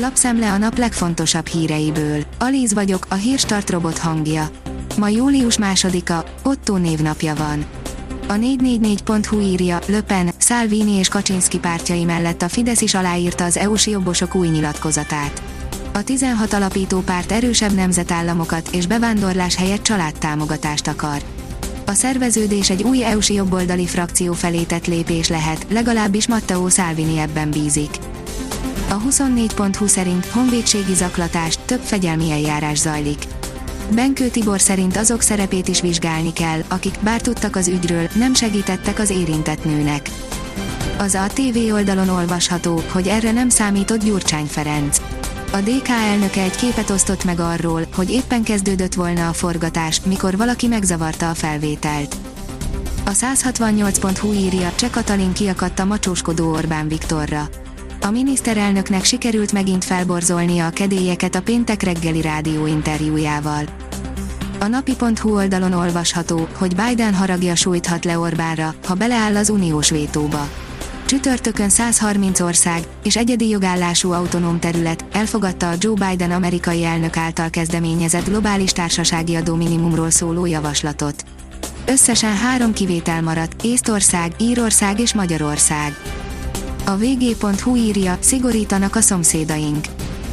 Lapszemle a nap legfontosabb híreiből. Alíz vagyok, a hírstart robot hangja. Ma július másodika, Otto névnapja van. A 444.hu írja, Löpen, Salvini és Kaczynski pártjai mellett a Fidesz is aláírta az EU-s jobbosok új nyilatkozatát. A 16 alapító párt erősebb nemzetállamokat és bevándorlás helyett családtámogatást akar. A szerveződés egy új EU-s jobboldali frakció felé tett lépés lehet, legalábbis Matteo Salvini ebben bízik. A 24.20 szerint honvédségi zaklatás, több fegyelmi eljárás zajlik. Benkő Tibor szerint azok szerepét is vizsgálni kell, akik, bár tudtak az ügyről, nem segítettek az érintett nőnek. Az ATV oldalon olvasható, hogy erre nem számított Gyurcsány Ferenc. A DK elnöke egy képet osztott meg arról, hogy éppen kezdődött volna a forgatás, mikor valaki megzavarta a felvételt. A 168.hu írja, Cseh Katalin kiakadt a macsóskodó Orbán Viktorra. A miniszterelnöknek sikerült megint felborzolnia a kedélyeket a péntek reggeli rádió interjújával. A napi.hu oldalon olvasható, hogy Biden haragja sújthat le Orbánra, ha beleáll az uniós vétóba. Csütörtökön 130 ország és egyedi jogállású autonóm terület elfogadta a Joe Biden amerikai elnök által kezdeményezett globális társasági adó minimumról szóló javaslatot. Összesen három kivétel maradt, Észtország, Írország és Magyarország. A vg.hu írja, szigorítanak a szomszédaink.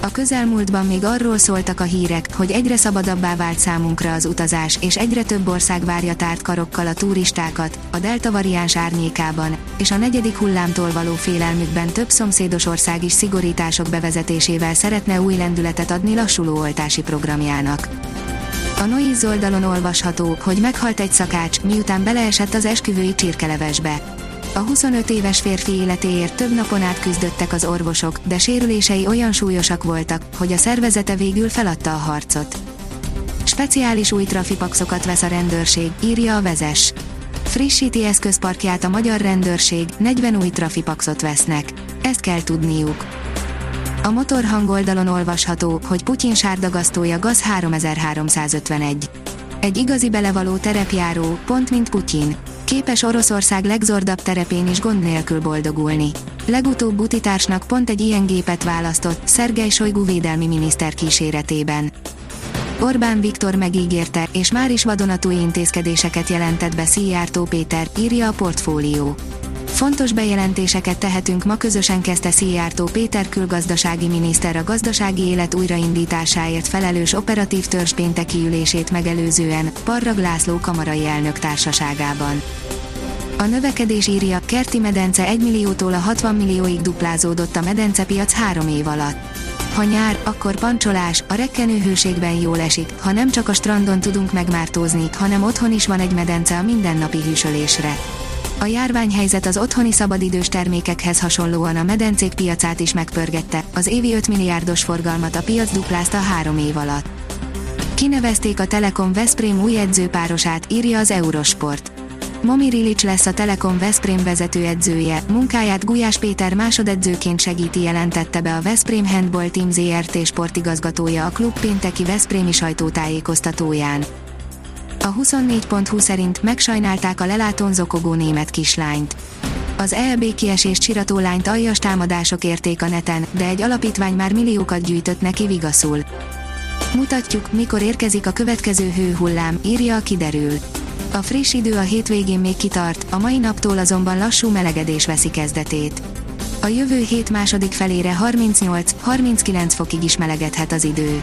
A közelmúltban még arról szóltak a hírek, hogy egyre szabadabbá vált számunkra az utazás, és egyre több ország várja tárt karokkal a turistákat, a delta variáns árnyékában, és a negyedik hullámtól való félelmükben több szomszédos ország is szigorítások bevezetésével szeretne új lendületet adni lassuló oltási programjának. A Noiz oldalon olvasható, hogy meghalt egy szakács, miután beleesett az esküvői csirkelevesbe. A 25 éves férfi életéért több napon át küzdöttek az orvosok, de sérülései olyan súlyosak voltak, hogy a szervezete végül feladta a harcot. Speciális új trafipaxokat vesz a rendőrség, írja a vezes. Frissíti eszközparkját a magyar rendőrség, 40 új trafipaxot vesznek. Ezt kell tudniuk. A motorhang oldalon olvasható, hogy Putyin sárdagasztója GAZ 3351. Egy igazi belevaló terepjáró, pont mint Putyin Képes Oroszország legzordabb terepén is gond nélkül boldogulni. Legutóbb utitársnak pont egy ilyen gépet választott, Szergej Sojgu védelmi miniszter kíséretében. Orbán Viktor megígérte, és már is vadonatúj intézkedéseket jelentett be Szijjártó Péter, írja a portfólió. Fontos bejelentéseket tehetünk ma közösen kezdte Szijjártó Péter külgazdasági miniszter a gazdasági élet újraindításáért felelős operatív törzs pénteki ülését megelőzően, Parrag László kamarai elnök társaságában. A növekedés írja, Kerti medence 1 milliótól a 60 millióig duplázódott a medencepiac három év alatt. Ha nyár, akkor pancsolás, a rekkenő hőségben jól esik, ha nem csak a strandon tudunk megmártózni, hanem otthon is van egy medence a mindennapi hűsölésre. A járványhelyzet az otthoni szabadidős termékekhez hasonlóan a medencék piacát is megpörgette, az évi 5 milliárdos forgalmat a piac duplázta három év alatt. Kinevezték a Telekom Veszprém új edzőpárosát, írja az Eurosport. Momi Rilic lesz a Telekom Veszprém vezetőedzője, munkáját Gulyás Péter másodedzőként segíti jelentette be a Veszprém Handball Team ZRT sportigazgatója a klub pénteki Veszprémi sajtótájékoztatóján. A 24.20 szerint megsajnálták a lelátón zokogó német kislányt. Az ELB kiesés csirató lányt aljas támadások érték a neten, de egy alapítvány már milliókat gyűjtött neki vigaszul. Mutatjuk, mikor érkezik a következő hőhullám, írja a kiderül. A friss idő a hétvégén még kitart, a mai naptól azonban lassú melegedés veszi kezdetét. A jövő hét második felére 38-39 fokig is melegedhet az idő.